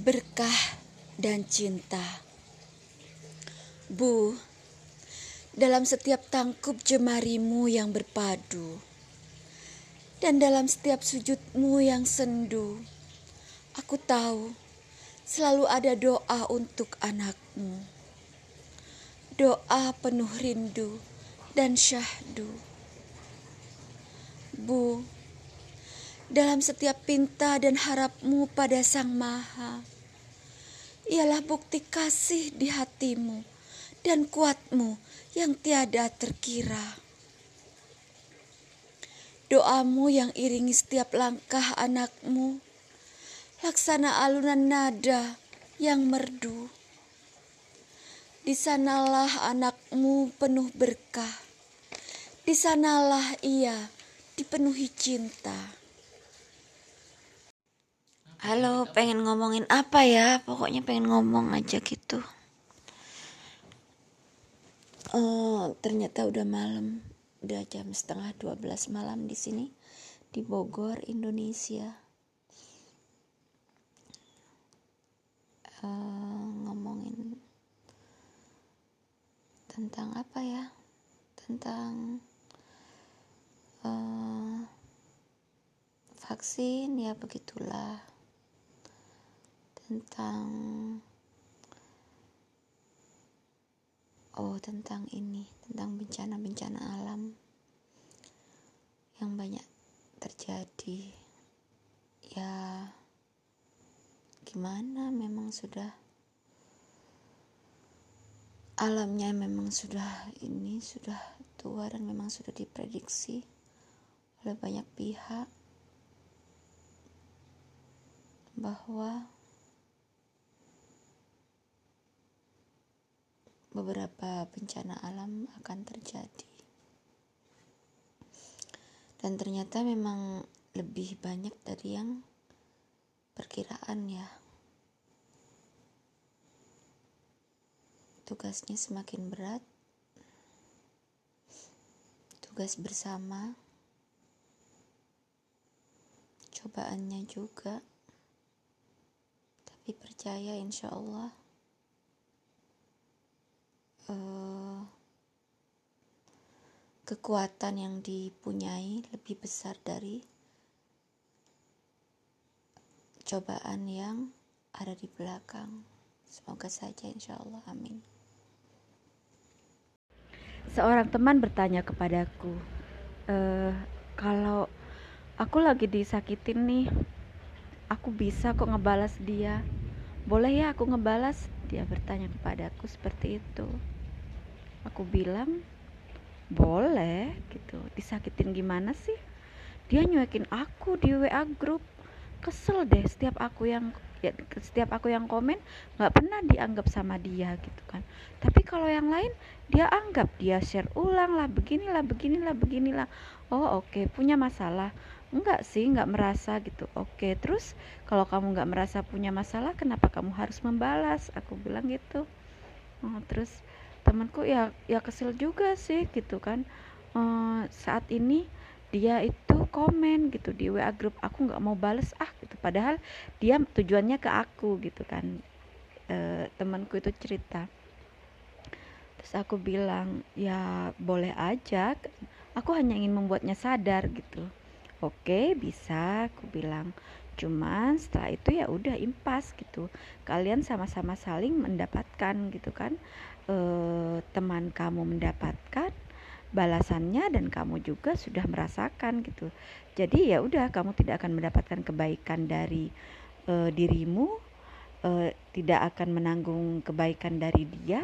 berkah dan cinta. Bu, dalam setiap tangkup jemarimu yang berpadu, dan dalam setiap sujudmu yang sendu, aku tahu selalu ada doa untuk anakmu. Doa penuh rindu dan syahdu. Bu, dalam setiap pinta dan harapmu pada Sang Maha. Ialah bukti kasih di hatimu dan kuatmu yang tiada terkira. Doamu yang iringi setiap langkah anakmu, laksana alunan nada yang merdu. Di sanalah anakmu penuh berkah, di sanalah ia dipenuhi cinta. Halo, pengen ngomongin apa ya? Pokoknya pengen ngomong aja gitu. Oh, ternyata udah malam. Udah jam setengah 12 malam di sini di Bogor, Indonesia. Uh, ngomongin tentang apa ya? Tentang uh, vaksin ya begitulah tentang oh tentang ini tentang bencana-bencana alam yang banyak terjadi. Ya gimana? Memang sudah alamnya memang sudah ini sudah tua dan memang sudah diprediksi oleh banyak pihak bahwa beberapa bencana alam akan terjadi. Dan ternyata memang lebih banyak dari yang perkiraan ya. Tugasnya semakin berat. Tugas bersama. Cobaannya juga. Tapi percaya insya Allah uh, kekuatan yang dipunyai lebih besar dari cobaan yang ada di belakang. Semoga saja insya Allah amin. Seorang teman bertanya kepadaku, e, kalau aku lagi disakitin nih, aku bisa kok ngebalas dia. Boleh ya aku ngebalas? Dia bertanya kepadaku seperti itu aku bilang boleh gitu. Disakitin gimana sih? Dia nyuekin aku di WA grup kesel deh setiap aku yang ya, setiap aku yang komen nggak pernah dianggap sama dia gitu kan. Tapi kalau yang lain dia anggap dia share ulang lah beginilah beginilah beginilah. Oh oke okay. punya masalah. Enggak sih nggak merasa gitu. Oke terus kalau kamu nggak merasa punya masalah kenapa kamu harus membalas? Aku bilang gitu. Oh, terus temanku ya ya kesel juga sih gitu kan. Uh, saat ini dia itu komen gitu di WA grup aku nggak mau bales ah gitu. Padahal dia tujuannya ke aku gitu kan. Uh, temanku itu cerita. Terus aku bilang ya boleh aja aku hanya ingin membuatnya sadar gitu. Oke bisa aku bilang. Cuman setelah itu ya udah impas gitu. Kalian sama-sama saling mendapatkan gitu kan eh, teman kamu mendapatkan balasannya dan kamu juga sudah merasakan gitu. Jadi ya udah kamu tidak akan mendapatkan kebaikan dari eh, dirimu, eh, tidak akan menanggung kebaikan dari dia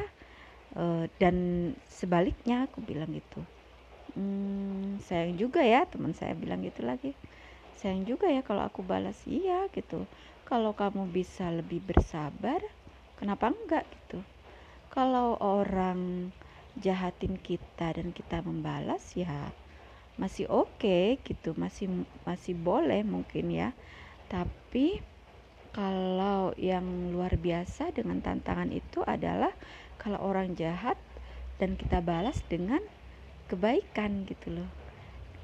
eh, dan sebaliknya aku bilang gitu. Hmm, sayang juga ya teman saya bilang gitu lagi. Sayang juga ya kalau aku balas iya gitu. Kalau kamu bisa lebih bersabar, kenapa enggak gitu? Kalau orang jahatin kita dan kita membalas ya masih oke okay, gitu masih masih boleh mungkin ya. Tapi kalau yang luar biasa dengan tantangan itu adalah kalau orang jahat dan kita balas dengan kebaikan gitu loh.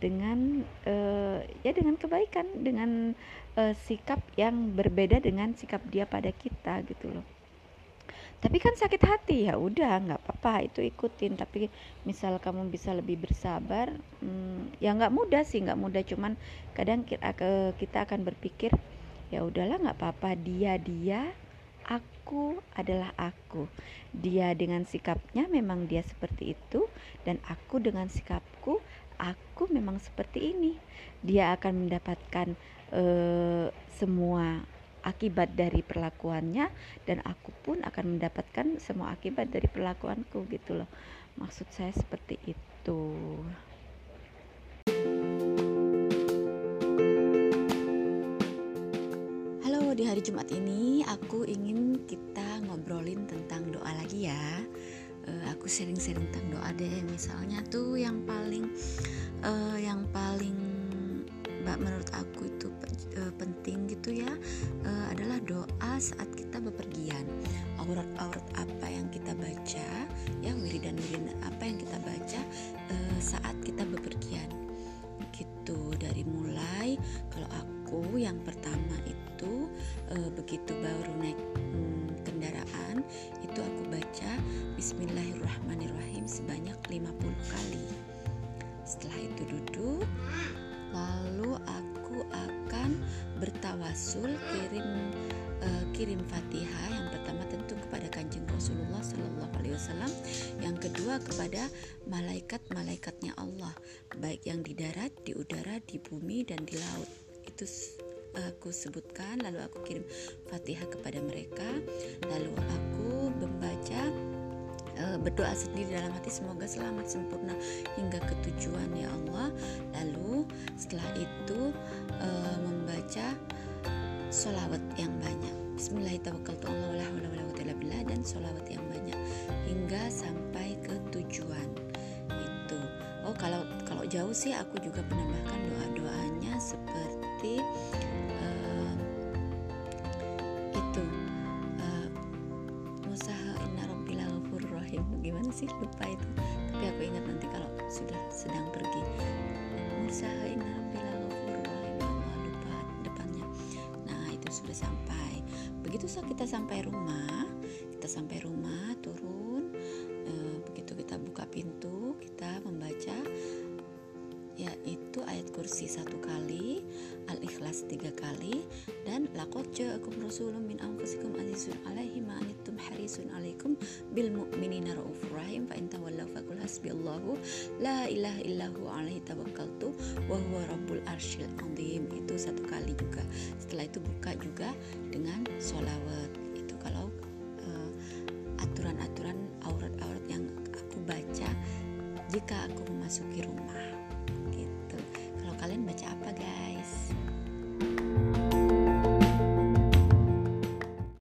Dengan uh, ya dengan kebaikan dengan uh, sikap yang berbeda dengan sikap dia pada kita gitu loh tapi kan sakit hati ya udah nggak apa-apa itu ikutin. Tapi misal kamu bisa lebih bersabar hmm, ya nggak mudah sih nggak mudah. Cuman kadang kita, akan berpikir ya udahlah nggak apa-apa dia dia aku adalah aku. Dia dengan sikapnya memang dia seperti itu dan aku dengan sikapku aku memang seperti ini. Dia akan mendapatkan uh, semua akibat dari perlakuannya dan aku pun akan mendapatkan semua akibat dari perlakuanku gitu loh. Maksud saya seperti itu. Halo di hari Jumat ini aku ingin kita ngobrolin tentang doa lagi ya. Uh, aku sering-sering tentang doa deh. Misalnya tuh yang paling uh, yang paling menurut aku itu uh, penting gitu ya uh, adalah doa saat kita bepergian. Aurat-aurat apa yang kita baca ya wiridan wiridan apa yang kita baca uh, saat kita bepergian. Gitu dari mulai kalau aku yang pertama itu begitu baru naik um, kendaraan itu aku baca Bismillahirrahmanirrahim sebanyak 50 kali. Setelah itu duduk lalu aku akan bertawasul kirim uh, kirim fatihah yang pertama tentu kepada kanjeng Rasulullah Shallallahu Alaihi Wasallam. Yang kedua kepada malaikat-malaikatnya Allah baik yang di darat di udara di bumi dan di laut. Itu aku sebutkan lalu aku kirim fatihah kepada mereka. Lalu aku membaca uh, berdoa sendiri dalam hati semoga selamat sempurna hingga ke tujuan ya Allah. Lalu setelah itu uh, membaca sholawat yang banyak. Bismillahirrahmanirrahim dan sholawat yang banyak hingga sampai ke tujuan. Itu. Oh kalau kalau jauh sih aku juga menambahkan doa doanya seperti sih lupa itu. Tapi aku ingat nanti kalau sudah sedang pergi. Bila Allah lupa depannya. Nah itu sudah sampai. Begitu kita sampai rumah kita sampai rumah turun e, begitu kita buka pintu kita membaca yaitu ayat kursi satu kali al-ikhlas tiga kali dan laqad ja'akum rasulun min anfusikum azizun alaihi ma anittum harisun alaikum bil mu'minina raufur rahim fa in tawallaw faqul hasbiyallahu la ilaha illahu alaihi tawakkaltu wa huwa rabbul arsyil azim. Itu satu kali juga. Setelah itu buka juga dengan sholawat. Itu kalau uh, aturan-aturan aurat-aurat yang aku baca jika aku memasuki rumah Kalian baca apa, guys?